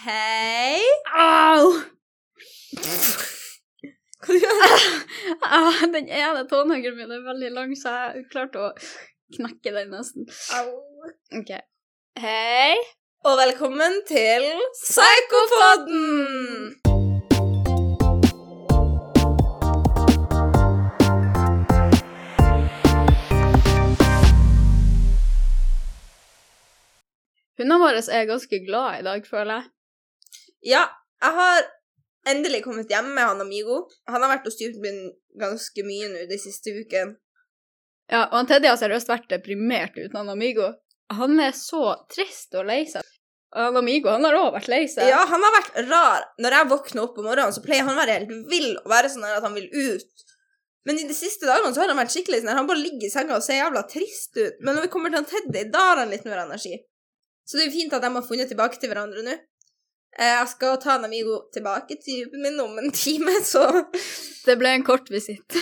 Hei. Au! Hva du Ah, den ene tåneglen min er veldig lang, så jeg klarte å knekke den nesten. Au. Ok. Hei. Og velkommen til Psykopodden! Hundene våre er ganske glad i dag, føler jeg. Ja, jeg har endelig kommet hjem med han Amigo. Han har vært hos min ganske mye nå de siste ukene. Ja, og han Teddy har seriøst vært deprimert uten han Amigo. Han er så trist og lei seg. Han Amigo han har òg vært lei seg. Ja, han har vært rar. Når jeg våkner opp om morgenen, så pleier han å være helt vill og være sånn at han vil ut. Men i de siste dagene så har han vært skikkelig sånn han bare ligger i senga og ser jævla trist ut. Men når vi kommer til han Teddy, da har han litt mer energi. Så det er jo fint at de har funnet tilbake til hverandre nå. Eh, Jeg skal ta en Amigo tilbake til jobben min om en time, så Det ble en kort visitt.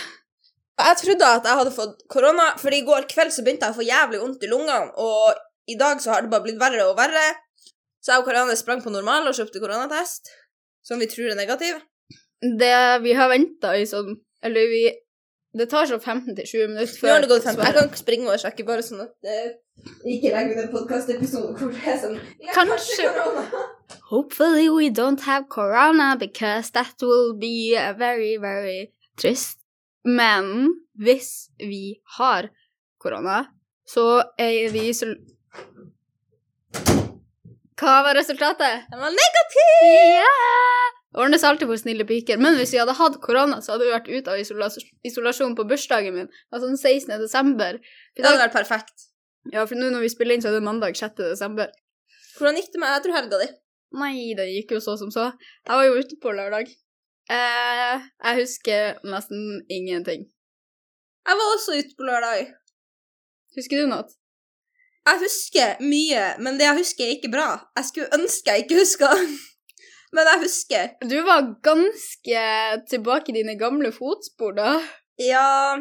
Jeg trodde at jeg hadde fått korona, for i går kveld så begynte jeg å få jævlig vondt i lungene, og i dag så har det bare blitt verre og verre. Så jeg og Karianne sprang på normal og kjøpte koronatest, som vi tror er negativ. Det vi har venta i sånn Eller vi Det tar sånn 15 til 20 minutter før Nå har det gått 15. svaret. Jeg kan ikke springe og sjekke, bare sånn at det ikke legger ut en podkastepisode hvor det er sånn Kanskje- korona. Hopefully we don't have corona because that will be very, very trist. Men hvis vi har korona, så er vi isol... Hva var resultatet? Den var negativ! Yeah! Ordnes alltid for snille piker. Men hvis vi hadde hatt korona, så hadde vi vært ute av isola isolasjon på bursdagen min. Altså den 16. desember. Det hadde vært perfekt. ja, for nå når vi spiller inn, så er det mandag 6. desember. Hvordan gikk det med Jeg tror helga di. Nei, det gikk jo så som så. Jeg var jo ute på lørdag. Eh, jeg husker nesten ingenting. Jeg var også ute på lørdag. Husker du noe? Jeg husker mye, men det jeg husker, er ikke bra. Jeg skulle ønske jeg ikke huska. Men jeg husker. Du var ganske tilbake i dine gamle fotspor da. Ja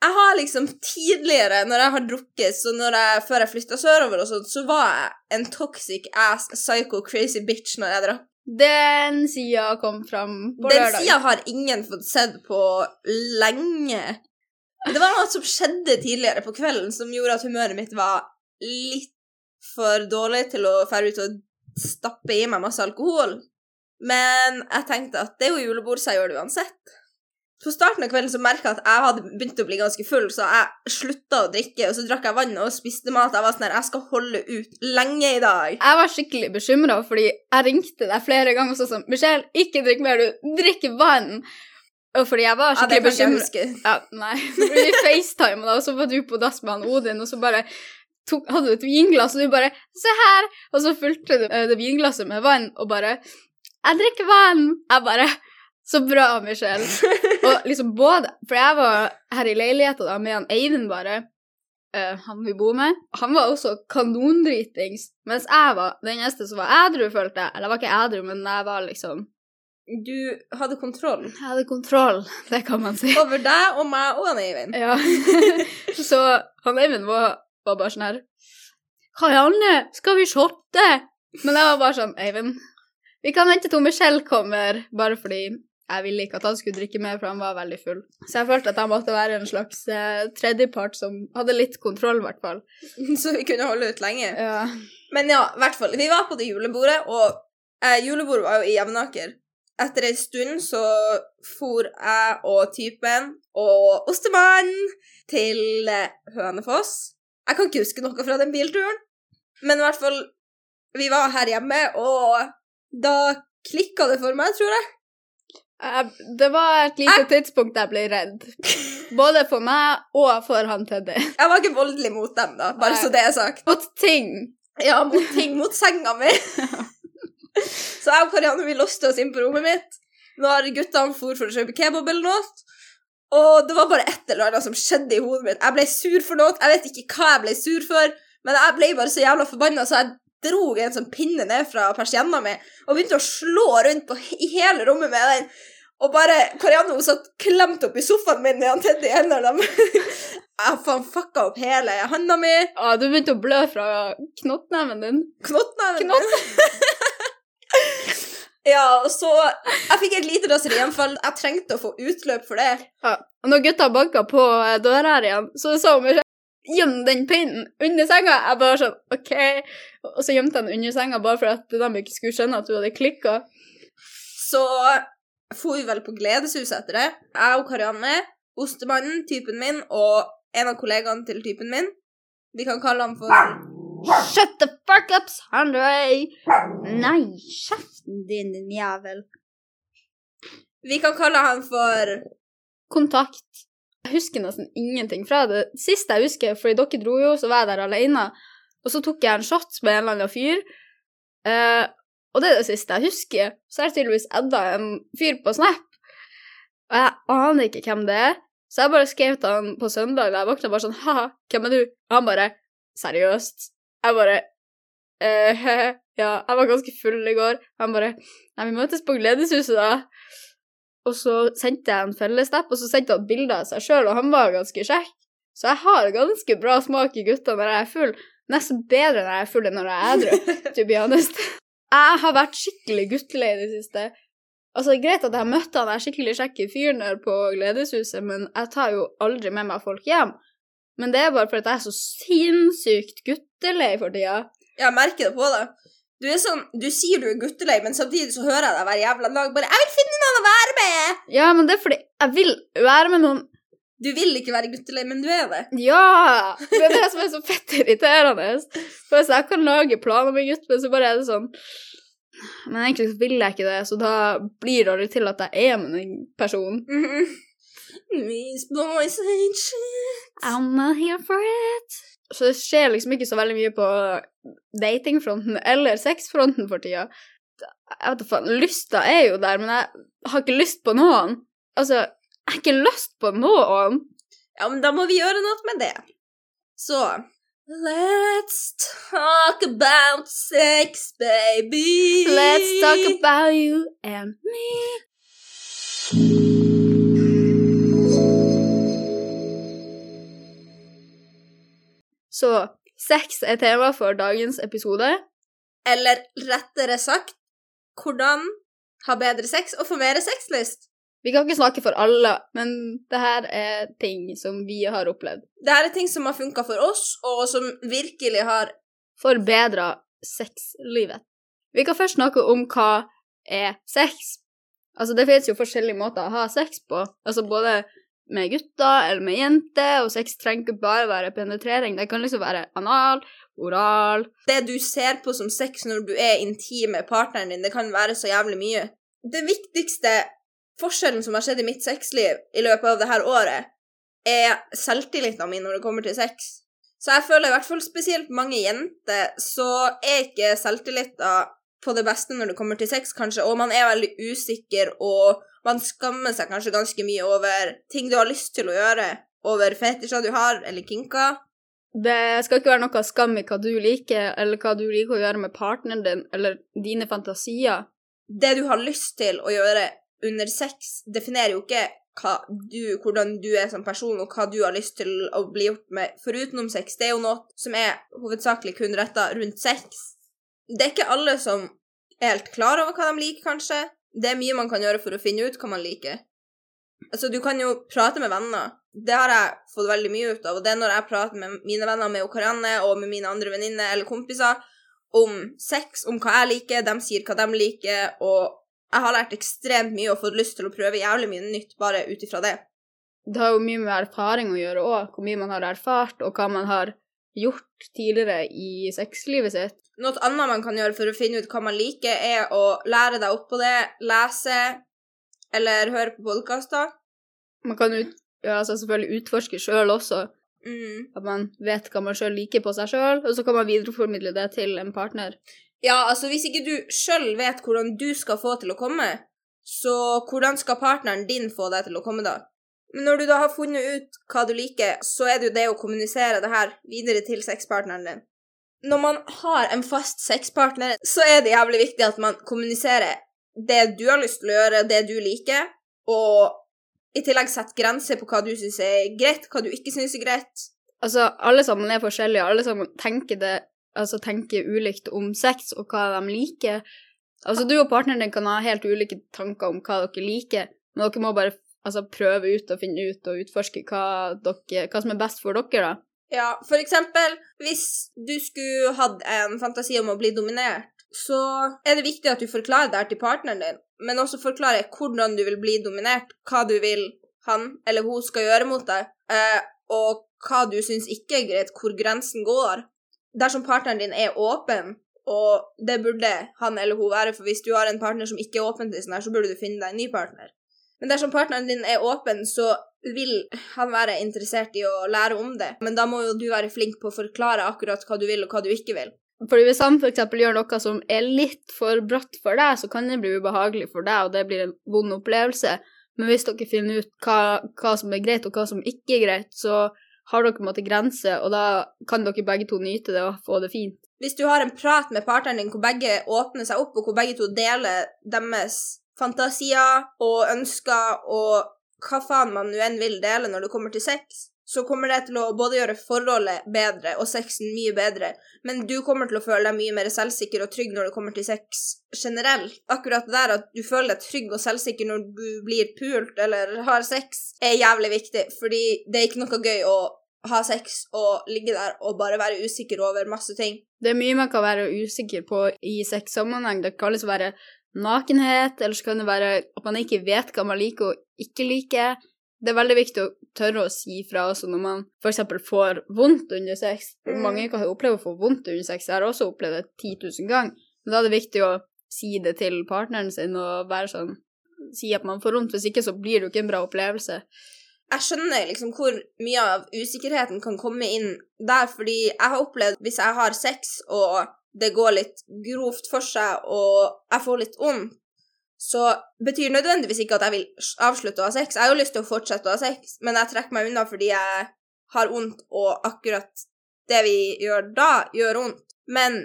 Jeg har liksom tidligere, når jeg har drukket, så jeg, før jeg flytta sørover og sånt, så var jeg en toxic ass psycho crazy bitch når jeg drakk. Den sida kom fram på Den lørdag. sida har ingen fått sett på lenge. Det var noe som skjedde tidligere på kvelden som gjorde at humøret mitt var litt for dårlig til å dra ut og stappe i meg masse alkohol. Men jeg tenkte at det er jo julebord, så jeg gjør det uansett. På starten av kvelden så merka jeg at jeg hadde begynt å bli ganske full, så jeg slutta å drikke, og så drakk jeg vann og spiste mat. Jeg var sånn her, jeg skal holde ut lenge i dag. Jeg var skikkelig bekymra, fordi jeg ringte deg flere ganger og sa sånn Michelle, ikke drikk mer, du drikker vann. Og fordi jeg var Ja, skikkelig jeg bekymra. Ja, nei. Vi facetima, da, og så var du på dass med han Odin, og så bare tok, hadde du et vinglass, og du bare 'Se her!' Og så fulgte du eh, det vinglasset med vann, og bare 'Jeg drikker vann!' Jeg bare 'Så bra, Michelle'. Og liksom både For jeg var her i leiligheta da med han Eivind, bare. Uh, han vi bor med. Han var også kanondritings, mens jeg var den eneste som var ædru, følte jeg. Eller jeg var ikke ædru, men jeg var liksom Du hadde kontroll Jeg hadde kontroll, det kan man si. over deg og meg og han Eivind. Ja. så han Eivind var, var bare sånn her Karianne, skal vi shotte? Men jeg var bare sånn Eivind, vi kan vente til Michelle kommer, bare fordi jeg ville ikke at han skulle drikke mer, for han var veldig full. Så jeg følte at jeg måtte være en slags eh, tredjepart som hadde litt kontroll, i hvert fall. Så vi kunne holde ut lenge. Ja. Men ja, i hvert fall. Vi var på det julebordet, og eh, julebordet var jo i Jevnaker. Etter ei stund så for jeg og typen og Ostemann til eh, Hønefoss. Jeg kan ikke huske noe fra den bilturen, men i hvert fall Vi var her hjemme, og da klikka det for meg, tror jeg. Jeg, det var et lite tidspunkt jeg ble redd. Både for meg og for han Teddy. Jeg var ikke voldelig mot dem, da, bare Nei. så det er sagt. Mot ting. Ja, mot ting, mot senga mi. så jeg og Karianne vi låste oss inn på rommet mitt når guttene for for å kjøpe kebab eller noe. Og det var bare et eller annet som skjedde i hodet mitt. Jeg ble sur for noe. Jeg vet ikke hva jeg ble sur for, men jeg ble bare så jævla forbanna, så jeg dro en sånn pinne ned fra persienna mi og begynte å slå rundt på, i hele rommet med den. Og bare Karianne hun satt klemt opp i sofaen min han Teddy i hendene. Jeg faen fucka opp hele handa mi. Ja, du begynte å blø fra knottneven din. Knottneven Knott? Ja, og så Jeg fikk et lite raserianfall. Jeg trengte å få utløp for det. Ja. Og når gutta banka på eh, døra her igjen, så sa hun meg Gjem den pinnen under senga. Jeg bare sånn OK. Og så gjemte jeg den under senga bare for at de ikke skulle skjønne at du hadde klikka. Så for vi vel på Gledeshuset etter det. Jeg og Karianne, ostemannen, typen min, og en av kollegaene til typen min. Vi kan kalle han for Shut the fuck up, Sandray! Nei, kjeften din, din jævel. Vi kan kalle han for Kontakt. Jeg husker nesten ingenting fra det. Siste jeg husker, fordi dere dro jo, så var jeg der alene, og så tok jeg en shot med en eller annen fyr. Eh, og det er det siste jeg husker. Så er det tydeligvis Edda en fyr på Snap. Og jeg aner ikke hvem det er, så jeg bare skrev til han på søndag da jeg våkna, bare sånn ha hvem er du? Og han bare seriøst. Jeg bare eh, Ja, jeg var ganske full i går. Han bare Nei, vi møtes på Gledeshuset, da. Og så sendte jeg en fellesstep, og så sendte han bilde av seg sjøl, og han var ganske kjekk. Så jeg har ganske bra smak i gutta når jeg er full. Nesten bedre når jeg er full enn når jeg er edru, to be honest. Jeg har vært skikkelig guttelei i det siste. Altså, Greit at jeg møtte han der skikkelig kjekke fyren der på Gledeshuset, men jeg tar jo aldri med meg folk hjem. Men det er bare fordi jeg er så sinnssykt guttelei for tida. Jeg merker det på deg. Du er sånn, du sier du er guttelei, men samtidig så hører jeg deg hver jævla dag bare 'Jeg vil finne noen å være med!' Ja, men det er fordi jeg vil være med noen Du vil ikke være guttelei, men du er det. Ja! Det er det som er så fett irriterende. For hvis jeg kan lage planer med gutt, men så bare er det sånn Men egentlig så vil jeg ikke det, så da blir det aldri til at jeg er med den personen. Mhm. These boys ain't shit. I'm not here for it. Så det skjer liksom ikke så veldig mye på datingfronten eller sexfronten for tida. Jeg vet da faen, lysta er jo der, men jeg har ikke lyst på noen. Altså, jeg har ikke lyst på noen. Ja, men da må vi gjøre noe med det. Så Let's talk about sex, baby. Let's talk about you and me. Så sex er tema for dagens episode. Eller rettere sagt, hvordan ha bedre sex og få mer sexlyst. Vi kan ikke snakke for alle, men det her er ting som vi har opplevd. Dette er ting som har funka for oss, og som virkelig har Forbedra sexlivet. Vi kan først snakke om hva er sex. Altså, det finnes jo forskjellige måter å ha sex på. Altså både med gutter eller med jenter, og sex trenger ikke bare være penetrering. Det kan liksom være anal, oral Det du ser på som sex når du er intim med partneren din, det kan være så jævlig mye. Det viktigste forskjellen som har skjedd i mitt sexliv i løpet av det her året, er selvtilliten min når det kommer til sex. Så jeg føler i hvert fall spesielt mange jenter, så er ikke selvtilliten på det beste når det kommer til sex, kanskje, og man er veldig usikker, og man skammer seg kanskje ganske mye over ting du har lyst til å gjøre, over fetisjer du har, eller kinker. Det skal ikke være noe skam i hva du liker, eller hva du liker å gjøre med partneren din, eller dine fantasier. Det du har lyst til å gjøre under sex, definerer jo ikke du, hvordan du er som person, og hva du har lyst til å bli gjort med forutenom sex. Det er jo noe som er hovedsakelig kun retta rundt sex. Det er ikke alle som er helt klar over hva de liker, kanskje. Det er mye man kan gjøre for å finne ut hva man liker. Altså, du kan jo prate med venner. Det har jeg fått veldig mye ut av, og det er når jeg prater med mine venner, med Karianne og med mine andre venninner eller kompiser om sex, om hva jeg liker, de sier hva de liker, og jeg har lært ekstremt mye og fått lyst til å prøve jævlig mye nytt bare ut ifra det. Det har jo mye med erfaring å gjøre òg, hvor mye man har erfart, og hva man har gjort tidligere i sexlivet sitt. Noe annet man kan gjøre for å finne ut hva man liker, er å lære deg opp på det, lese eller høre på podkaster. Man kan ut, ja, altså selvfølgelig utforske sjøl også, Mm. at man vet hva man sjøl liker på seg sjøl, og så kan man videreformidle det til en partner. Ja, altså hvis ikke du sjøl vet hvordan du skal få til å komme, så hvordan skal partneren din få deg til å komme da? Men når du da har funnet ut hva du liker, så er det jo det å kommunisere det her videre til sexpartneren din. Når man har en fast sexpartner, så er det jævlig viktig at man kommuniserer det du har lyst til å gjøre, det du liker, og i tillegg setter grenser på hva du syns er greit, hva du ikke syns er greit. Altså, alle sammen er forskjellige, alle sammen tenker det Altså tenker ulikt om sex og hva de liker. Altså, du og partneren din kan ha helt ulike tanker om hva dere liker, men dere må bare altså, prøve ut og finne ut og utforske hva, dere, hva som er best for dere, da. Ja, for eksempel, hvis du skulle hatt en fantasi om å bli dominert, så er det viktig at du forklarer det til partneren din, men også forklarer hvordan du vil bli dominert, hva du vil han eller hun skal gjøre mot deg, eh, og hva du syns ikke er greit, hvor grensen går. Dersom partneren din er åpen, og det burde han eller hun være, for hvis du har en partner som ikke er åpen til sånn her, så burde du finne deg en ny partner. Men dersom partneren din er åpen, så vil han være interessert i å lære om det. Men da må jo du være flink på å forklare akkurat hva du vil, og hva du ikke vil. Fordi hvis han f.eks. gjør noe som er litt for brått for deg, så kan det bli ubehagelig for deg, og det blir en vond opplevelse. Men hvis dere finner ut hva, hva som er greit, og hva som ikke er greit, så har dere på en måte grenser, og da kan dere begge to nyte det og få det fint. Hvis du har en prat med partneren din hvor begge åpner seg opp, og hvor begge to deler deres fantasier og ønsker og hva faen man nå enn vil dele når det kommer til sex, så kommer det til å både gjøre forholdet bedre og sexen mye bedre, men du kommer til å føle deg mye mer selvsikker og trygg når det kommer til sex generelt. Akkurat det der at du føler deg trygg og selvsikker når du blir pult eller har sex, er jævlig viktig, fordi det er ikke noe gøy å ha sex og ligge der og bare være usikker over masse ting. Det er mye man kan være usikker på i sexsammenheng. Det kalles å være nakenhet, eller så kan det være at man ikke vet hva man liker og ikke liker. Det er veldig viktig å tørre å si fra også når man f.eks. får vondt under sex. Mm. Mange kan oppleve å få vondt under sex, jeg har også opplevd det 10 000 ganger. Men da er det viktig å si det til partneren sin og være sånn Si at man får vondt, hvis ikke så blir det jo ikke en bra opplevelse. jeg skjønner liksom hvor mye av usikkerheten kan komme inn der, fordi jeg har opplevd hvis jeg har sex og det går litt grovt for seg og jeg får litt vondt, så betyr nødvendigvis ikke at jeg vil avslutte å ha sex. Jeg har jo lyst til å fortsette å ha sex, men jeg trekker meg unna fordi jeg har vondt, og akkurat det vi gjør da, gjør vondt. Men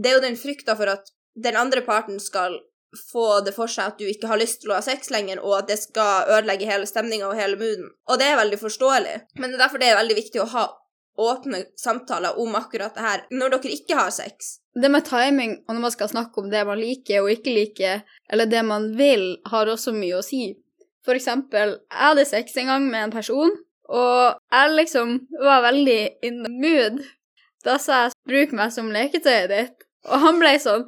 det er jo den frykta for at den andre parten skal få det for seg at du ikke har lyst til å ha sex lenger, og at det skal ødelegge hele stemninga og hele mooden. Og det er veldig forståelig, men det er derfor det er veldig viktig å ha åpne samtaler om akkurat det her når dere ikke har sex. Det med timing, og når man skal snakke om det man liker og ikke liker, eller det man vil, har også mye å si. For eksempel, jeg hadde sex en gang med en person, og jeg liksom var veldig in the mood. Da sa jeg 'bruk meg som leketøyet ditt', og han ble sånn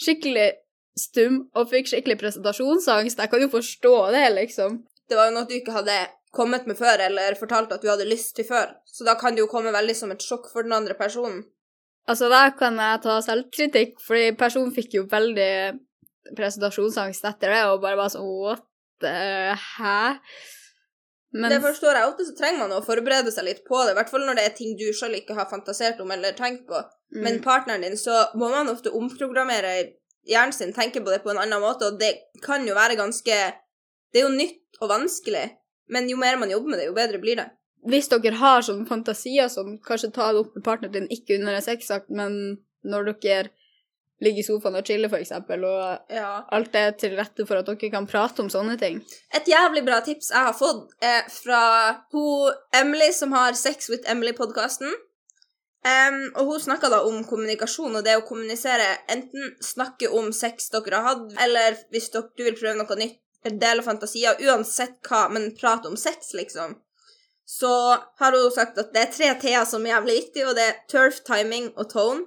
skikkelig stum og fikk skikkelig presentasjonsangst. Jeg kan jo forstå det, liksom. Det var jo noe du ikke hadde kommet med før, eller fortalt at du hadde lyst til før, så da kan det jo komme veldig som et sjokk for den andre personen. Altså, da kan jeg ta selvkritikk, fordi personen fikk jo veldig presentasjonsangst etter det, og bare var sånn what hæ? Men Det forstår jeg. Ofte så trenger man å forberede seg litt på det, i hvert fall når det er ting du sjøl ikke har fantasert om eller tenkt på. mm, Men partneren din, så må man ofte omprogrammere hjernen sin, tenke på det på en annen måte, og det kan jo være ganske Det er jo nytt og vanskelig, men jo mer man jobber med det, jo bedre blir det. Hvis dere har sånne fantasier som kanskje ta det opp med partneren din, ikke under en sexakt, men når dere ligger i sofaen og chiller, eksempel, og Ja. alt er til rette for at dere kan prate om sånne ting. Et jævlig bra tips jeg har fått, er fra hun Emily som har Sex with Emily-podkasten. og hun snakka da om kommunikasjon og det å kommunisere. Enten snakke om sex dere har hatt, eller hvis dere, du vil prøve noe nytt, dele fantasier, uansett hva, men prate om sex, liksom. Så har hun sagt at det er tre T-er som er jævlig viktige, og det er turf, timing og tone.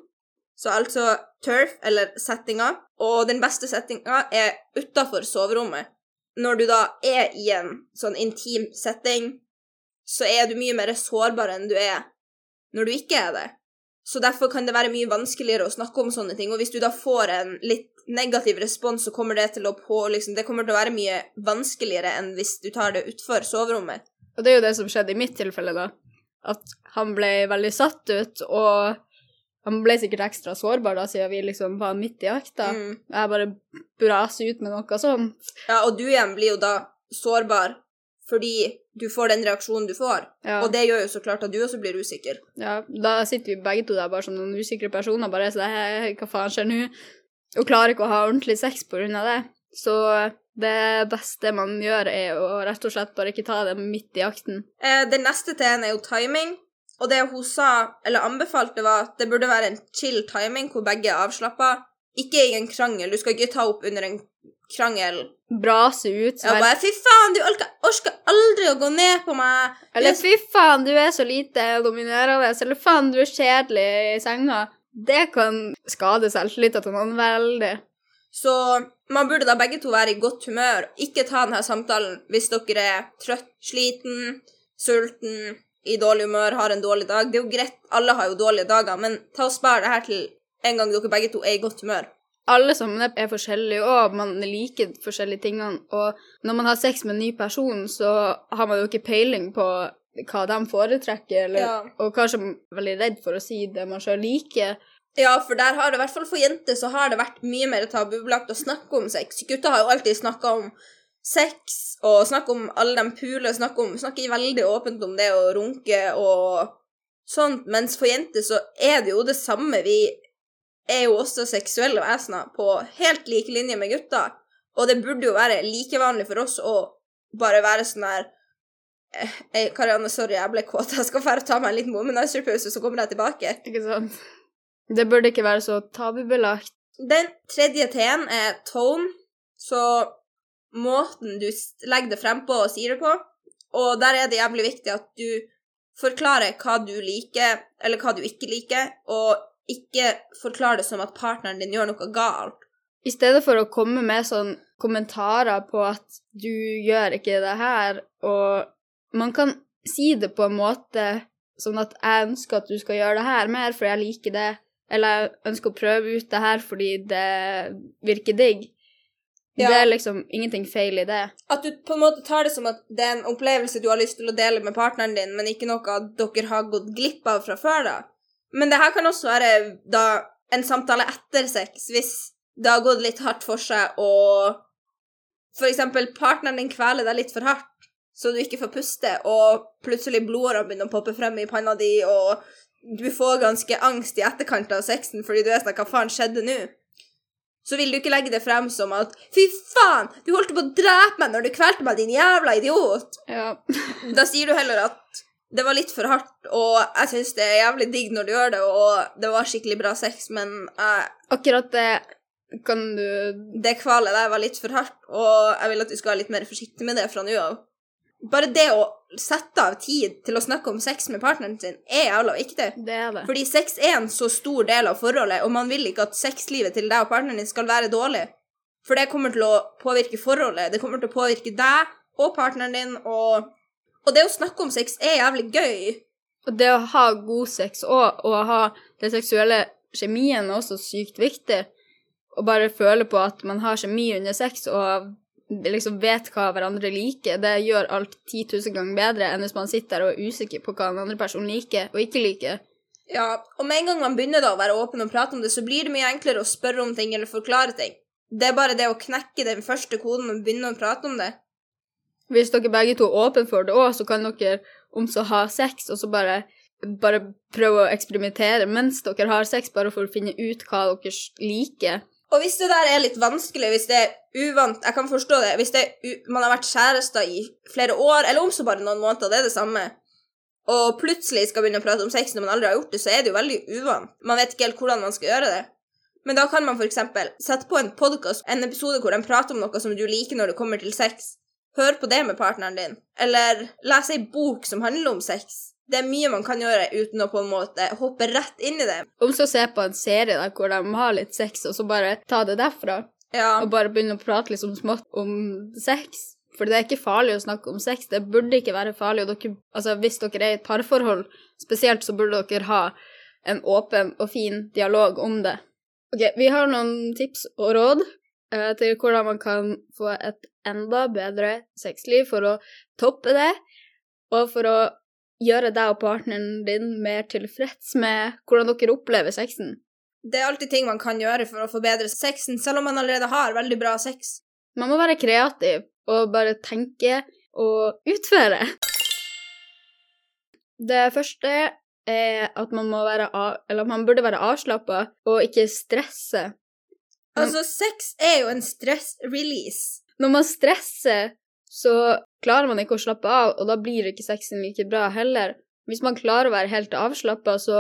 Så altså turf, eller settinga. Og den beste settinga er utafor soverommet. Når du da er i en sånn intim setting, så er du mye mer sårbar enn du er når du ikke er det. Så derfor kan det være mye vanskeligere å snakke om sånne ting. Og hvis du da får en litt negativ respons, så kommer det til å på liksom, Det kommer til å være mye vanskeligere enn hvis du tar det utfor soverommet. Og det er jo det som skjedde i mitt tilfelle, da. At han ble veldig satt ut, og han ble sikkert ekstra sårbar da, siden vi liksom var midt i jakta. Mm. Jeg bare braser ut med noe sånn. Ja, og du igjen blir jo da sårbar fordi du får den reaksjonen du får. Ja. Og det gjør jo så klart at du også blir usikker. Ja, da sitter vi begge to der bare som noen usikre personer, bare sånn «Hei, hva faen skjer nå? Og klarer ikke å ha ordentlig sex på grunn av det. Så det beste man gjør, er å rett og slett bare ikke ta det midt i akten. Eh, den neste T-en er jo timing. Og det hun sa, eller anbefalte, var at det burde være en chill timing hvor begge er avslappa. ikke i en krangel. Du skal ikke ta opp under en krangel. Brase ut. Ja, bare 'fy faen, du orker, orker aldri å gå ned på meg'. Eller fy faen, du er så lite dominerende. Eller faen, du er kjedelig i senga. Det kan skade selvtilliten til noen veldig. Så man burde da begge to være i godt humør. Ikke ta denne samtalen hvis dere er trøtt, sliten, sulten, i dårlig humør, har en dårlig dag. Det er jo greit, alle har jo dårlige dager, men ta og spar det her til en gang dere begge to er i godt humør. Alle sammen er- forskjellige, og man liker forskjellige tingene. Og når man har sex med en ny person, så har man jo ikke peiling på hva de foretrekker, eller, Ja. og kanskje man er veldig redd for å si det man sjøl liker. Ja, for der har det, i hvert fall for jenter, så har det vært mye mer tabubelagt å snakke om sex. Gutter har jo alltid snakka om sex, og snakket om alle de pulene, snakker, om, snakker veldig åpent om det å runke og sånt, mens for jenter så er det jo det samme. Vi er jo også seksuelle vesener på helt like linje med gutter, og det burde jo være like vanlig for oss å bare være sånn der eh, eh, Karianne, sorry, jeg ble kåt. Jeg skal bare ta meg en liten womanizer-pause, så kommer jeg tilbake. Ikke sant? Det burde ikke være så tabubelagt. Den tredje T-en er tone, så måten du legger det frem på og sier det på. Og der er det jævlig viktig at du forklarer hva du liker, eller hva du ikke liker, og ikke forklarer det som at partneren din gjør noe galt. I stedet for å komme med sånn kommentarer på at du gjør ikke det her, og man kan si det på en måte sånn at jeg ønsker at du skal gjøre det her mer, for jeg liker det, eller jeg ønsker å prøve ut det her fordi det virker digg. Ja. Det er liksom ingenting feil i det. At du på en måte tar det som at det er en opplevelse du har lyst til å dele med partneren din, men ikke noe at dere har gått glipp av fra før, da. Men det her kan også være da en samtale etter sex, hvis det har gått litt hardt for seg, og for eksempel partneren din kveler deg litt for hardt, så du ikke får puste, og plutselig blodårene begynner å poppe frem i panna di, og du får ganske angst i etterkant av sexen fordi du er sånn Hva faen skjedde nå? så vil du ikke legge det frem som at Fy faen, du holdt på å drepe meg når du kvelte meg, din jævla idiot! Ja. Da sier du heller at det var litt for hardt, og jeg syns det er jævlig digg når du gjør det, og det var skikkelig bra sex, men jeg, Akkurat det kan du det kvalet der var litt for hardt, og jeg vil at du skal være litt mer forsiktig med det fra nå av. Bare det å sette av tid til å snakke om sex med partneren sin, er jævla viktig. Det er det. Fordi sex er en så stor del av forholdet, og man vil ikke at sexlivet til deg og partneren din skal være dårlig. For det kommer til å påvirke forholdet. Det kommer til å påvirke deg og partneren din, og, og det å snakke om sex er jævlig gøy. Og det å ha god sex og, å ha den seksuelle kjemien er også sykt viktig. Å bare føle på at man har kjemi under sex og liksom vet hva hverandre liker, det gjør alt 10 000 ganger bedre enn hvis man sitter der og er usikker på hva den andre personen liker og ikke liker. Ja, og med en gang man begynner da å være åpen og prate om det, så blir det mye enklere å spørre om ting eller forklare ting. Det er bare det å knekke den første koden og begynne å prate om det. Hvis dere begge to er åpne for det òg, så kan dere om så ha sex, og så bare, bare prøve å eksperimentere mens dere har sex, bare for å finne ut hva dere liker. Og hvis det der er litt vanskelig, hvis det er uvant Jeg kan forstå det. Hvis det man har vært kjærester i flere år, eller om så bare noen måneder, det er det samme, og plutselig skal begynne å prate om sex når man aldri har gjort det, så er det jo veldig uvant. Man vet ikke helt hvordan man skal gjøre det. Men da kan man f.eks. sette på en podkast, en episode hvor de prater om noe som du liker når det kommer til sex. Hør på det med partneren din. Eller les ei bok som handler om sex. Det er mye man kan gjøre uten å på en måte hoppe rett inn i det. Om så se på en serie der hvor de har litt sex, og så bare ta det derfra. Ja. og bare begynne å prate liksom smått om sex. For det er ikke farlig å snakke om sex. Det burde ikke være farlig. Dere, altså hvis dere er i et parforhold spesielt, så burde dere ha en åpen og fin dialog om det. Ok, vi har noen tips og råd eh, til hvordan man kan få et enda bedre sexliv for å toppe det, og for å gjøre deg og partneren din mer tilfreds med hvordan dere opplever sexen. Det er alltid ting man kan gjøre for å forbedre sexen, selv om man allerede har veldig bra sex. Man må være kreativ og bare tenke og utføre. Det første er at man må være av, eller man burde være avslappa og ikke stresse. Altså, sex er jo en stress-release. Når man stresser, så klarer man ikke å slappe av, og da blir ikke sexen like bra heller. Hvis man klarer å være helt avslappa, så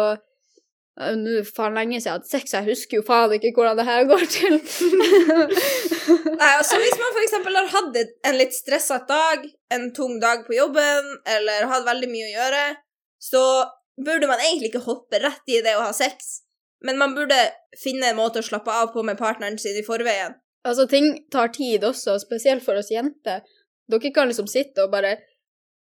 Nå er det faen lenge siden jeg hadde sex, jeg husker jo faen ikke hvordan det her går til. Nei, altså Hvis man f.eks. har hatt en litt stressa dag, en tung dag på jobben, eller hatt veldig mye å gjøre, så burde man egentlig ikke hoppe rett i det å ha sex, men man burde finne en måte å slappe av på med partneren sin i forveien. altså, ting tar tid også, spesielt for oss jenter. Dere kan liksom sitte og bare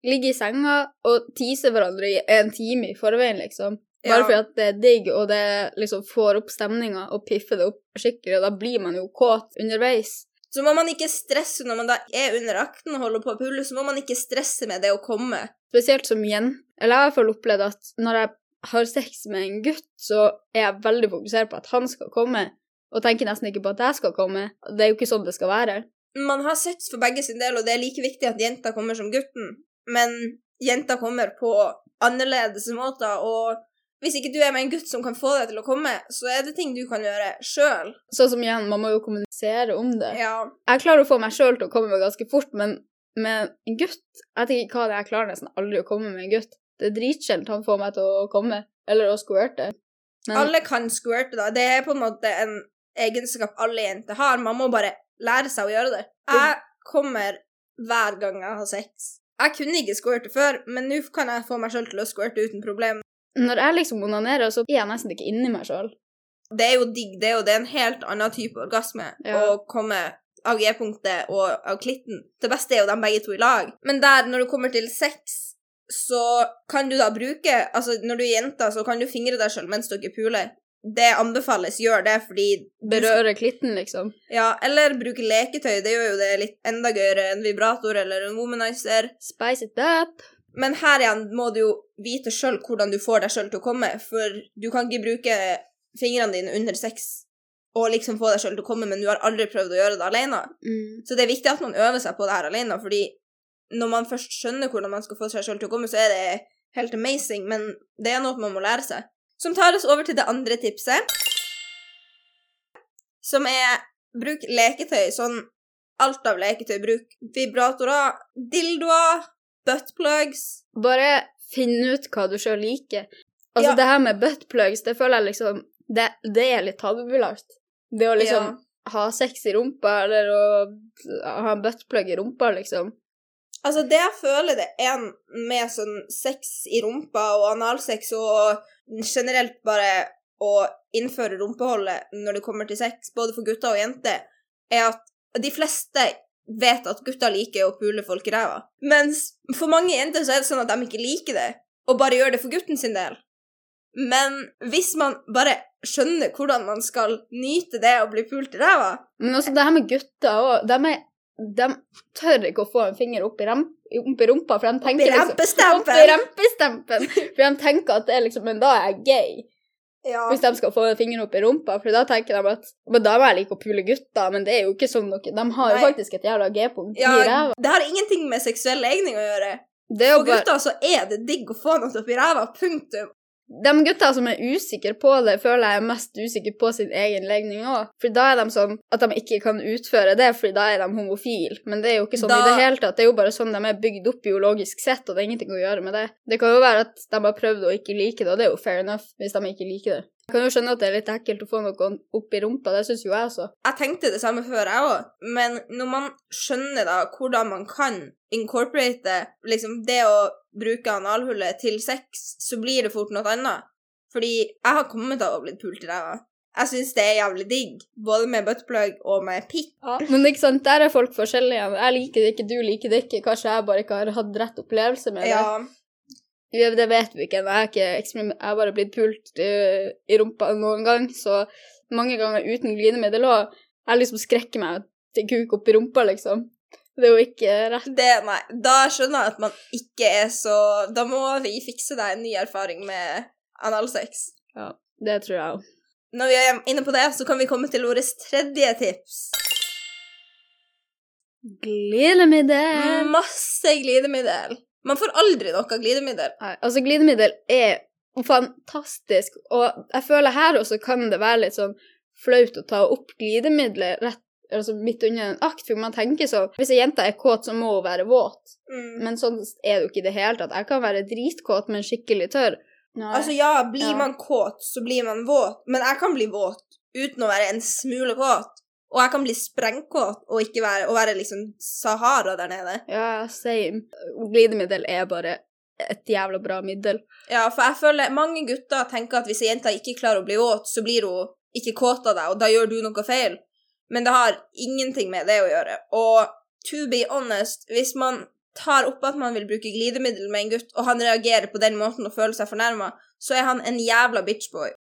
ligge i senga og tease hverandre i en time i forveien, liksom. Bare Ja. fordi at det er digg, og det liksom får opp stemninga og piffer det opp skikkelig, og da blir man jo kåt underveis. Så må man ikke stresse når man da er under akten og holder på å pulle, så må man ikke stresse med det å komme. Spesielt som jente. Eller jeg har i hvert fall opplevd at når jeg har sex med en gutt, så er jeg veldig fokusert på at han skal komme, og tenker nesten ikke på at jeg skal komme. Det er jo ikke sånn det skal være. Man har sex for begge sin del, og det er like viktig at jenta kommer som gutten, men jenta kommer på annerledes måter, og hvis ikke du er med en gutt som kan få deg til å komme, så er det ting du kan gjøre sjøl. Sånn som igjen, man må jo kommunisere om det. Ja. Jeg klarer å få meg sjøl til å komme meg ganske fort, men med en gutt Jeg tenker ikke hva det er, jeg klarer nesten aldri å komme med en gutt. Det er dritsjelden han får meg til å komme, eller å squirte. Men Alle kan squirte, da. Det er på en måte en egenskap alle jenter har. Man må bare lære seg å gjøre det. Jeg kommer hver gang jeg har sex. Jeg kunne ikke squirte før, men nå kan jeg få meg sjøl til å squirte uten problem. når jeg liksom onanerer, så er jeg nesten ikke inni meg sjøl. Det er jo digg, det, og det er en helt annen type orgasme Ja. å komme av G-punktet og av klitten. Det beste er jo dem begge to i lag. Men der, når du kommer til sex, så kan du da bruke Altså, når du er jente, så kan du fingre deg sjøl mens dere puler. Det anbefales, gjør det, fordi Berøre klitten, liksom. Ja, eller bruke leketøy. Det gjør jo det litt enda gøyere. En vibrator eller en womanizer. Spice it up. Men her igjen må du jo vite sjøl hvordan du får deg sjøl til å komme, for du kan ikke bruke fingrene dine under sex og liksom få deg sjøl til å komme, men du har aldri prøvd å gjøre det alene. Mm. Så det er viktig at man øver seg på det her alene, fordi når man først skjønner hvordan man skal få seg sjøl til å komme, så er det helt amazing, men det er noe man må lære seg. Som tar oss over til det andre tipset, som er bruk leketøy, sånn alt av leketøy. Bruk vibratorer, dildoer, buttplugs. Bare finn ut hva du sjøl liker. Altså, Ja. det her med buttplugs, det føler jeg liksom Det, det er litt tabubelagt. Det å liksom Ja. ha sex i rumpa, eller å ha en buttplug i rumpa, liksom. Altså, det jeg føler det er med sånn sex i rumpa og analsex og generelt bare å innføre rumpeholdet når det kommer til sex, både for gutter og jenter, er at de fleste vet at gutter liker å pule folk i ræva. Mens for mange jenter så er det sånn at de ikke liker det, og bare gjør det for gutten sin del. Men hvis man bare skjønner hvordan man skal nyte det å bli pult i ræva Men også det her med gutter òg. De tør ikke å få en finger opp i, ram, opp i rumpa, for de tenker i liksom. Opp i rempestempen! For de tenker at det er liksom Men da er jeg gay. Ja. Hvis de skal få en finger opp i rumpa, for da tenker de at Men da må jeg like å pule gutter, men det er jo ikke sånn noe De har jo faktisk et jævla G-punkt i ræva. det har ingenting med seksuell legning å gjøre. For bare gutter så er det digg å få noe opp i ræva. Punktum. De gutta som er usikre på det, føler jeg er mest usikre på sin egen legning òg. For da er de sånn at de ikke kan utføre det, fordi da er de homofile. Men det er jo ikke sånn i det hele tatt. Det er jo bare sånn de er bygd opp biologisk sett, og det er ingenting å gjøre med det. Det kan jo være at de har prøvd å ikke like det, og det er jo fair enough hvis de ikke liker det. Jeg kan jo skjønne at det er litt ekkelt å få noe opp i rumpa, det syns jo jeg også. Jeg tenkte det samme før, jeg òg, men når man skjønner da hvordan man kan incorporate liksom det å bruke analhullet til sex, så blir det fort noe annet. Fordi jeg har kommet av å bli pult i ræva. Jeg syns det er jævlig digg, både med buttplug og med pikk. Men ikke sant, der er folk forskjellige. Jeg liker det ikke, du liker det ikke. Kanskje jeg bare ikke har hatt rett opplevelse med det. Ja, Ja, Det vet vi ikke. Jeg har, bare blitt pult i, i rumpa noen gang, så mange ganger uten glidemiddel òg. Jeg liksom skrekker meg til kuk opp i rumpa, liksom. Det er jo ikke rett. det, nei, da skjønner jeg at man ikke er så Da må vi fikse deg en ny erfaring med analsex. Det tror jeg òg. Når vi er inne på det, så kan vi komme til vårt tredje tips. Glidemiddel! Masse glidemiddel. Man får aldri av glidemiddel. Nei, altså, glidemiddel er fantastisk, og jeg føler her også kan det være litt sånn flaut å ta opp glidemiddelet rett altså midt under en akt, for man tenker så Hvis ei jente er kåt, så må hun være våt. Mm. Men sånn er det jo ikke i det hele tatt. Jeg kan være dritkåt, men skikkelig tørr. Nei. Altså ja, blir Ja. man kåt, så blir man våt, men jeg kan bli våt uten å være en smule kåt. Og jeg kan bli sprengkåt og ikke være, og være liksom Sahara der nede. Ja, same. Glidemiddel er bare et jævla bra middel. Ja, for jeg føler mange gutter tenker at hvis ei jente ikke klarer å bli våt, så blir hun ikke kåt av deg, og da gjør du noe feil. Men det har ingenting med det å gjøre. Og to be honest, hvis man tar opp at man vil bruke glidemiddel med en gutt, og han reagerer på den måten og føler seg fornærma, så er han en jævla bitchboy.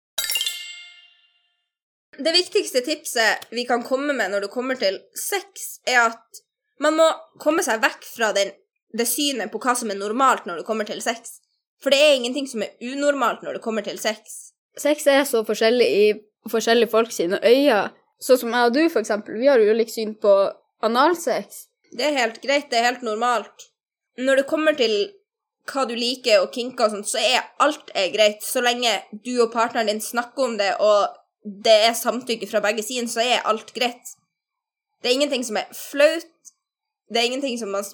Det viktigste tipset vi kan komme med når det kommer til sex, er at man må komme seg vekk fra den, det synet på hva som er normalt når det kommer til sex. For det er ingenting som er unormalt når det kommer til sex. Sex er så forskjellig i forskjellige folk sine øyne. Sånn som jeg og du, for eksempel. Vi har ulikt syn på analsex. Det er helt greit, det er helt normalt. Når det kommer til hva du liker og kinker og sånt, så er alt er greit. Så lenge du og partneren din snakker om det, og det er samtykke fra begge sider, så er alt greit. Det er ingenting som er flaut. Det er ingenting som man,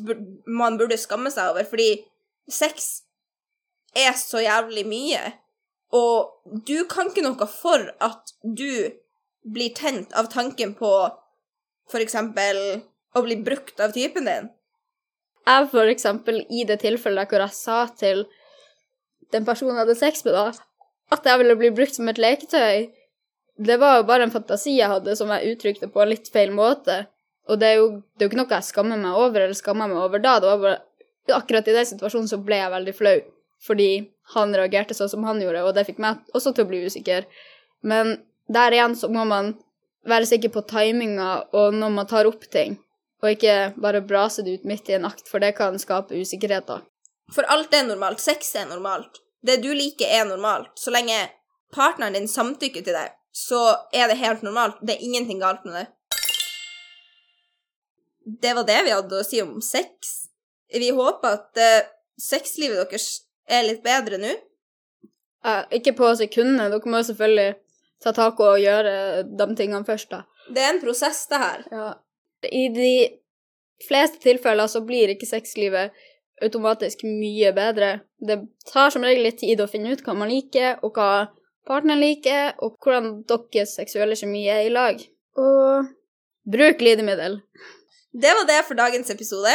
man burde skamme seg over, fordi sex er så jævlig mye. Og du kan ikke noe for at du blir tent av tanken på for eksempel å bli brukt av typen din. Jeg, for eksempel, i det tilfellet hvor jeg sa til den personen jeg hadde sex med, da, at jeg ville bli brukt som et leketøy, det var jo bare en fantasi jeg hadde som jeg uttrykte på en litt feil måte. Og det er jo, det er jo ikke noe jeg skammer meg over, eller skammer meg over da. Det var bare Akkurat i den situasjonen så ble jeg veldig flau, fordi han reagerte sånn som han gjorde, og det fikk meg også til å bli usikker. Men der igjen så må man være sikker på timinga og når man tar opp ting, og ikke bare brase det ut midt i en akt, for det kan skape usikkerhet, da. For alt er normalt. Sex er normalt. Det du liker, er normalt. Så lenge partneren din samtykker til deg, så er det helt normalt. Det er ingenting galt med det. Det var det vi hadde å si om sex. Vi håper at uh, sexlivet deres er litt bedre nå. Eh, ikke på sekundene, dere må selvfølgelig ta tak og gjøre de tingene først, da. Det er en prosess, det her. Ja. I de fleste tilfeller så blir ikke sexlivet automatisk mye bedre. Det tar som regel litt tid å finne ut hva man liker, og hva partneren liker, og hvordan deres seksuelle kjemi er i lag. Og bruk glidemiddel. Det var det for dagens episode.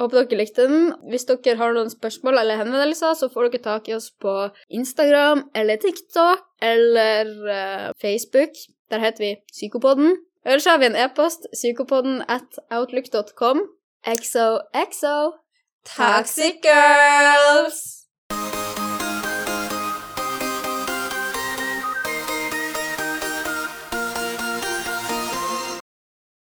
Håper dere likte den. Hvis dere har noen spørsmål eller henvendelser, så får dere tak i oss på Instagram eller TikTok eller uh, Facebook. Der heter vi Psykopodden. Ellers har vi en e-post, psykopodden at outlook.com. XOXO. Toxic girls!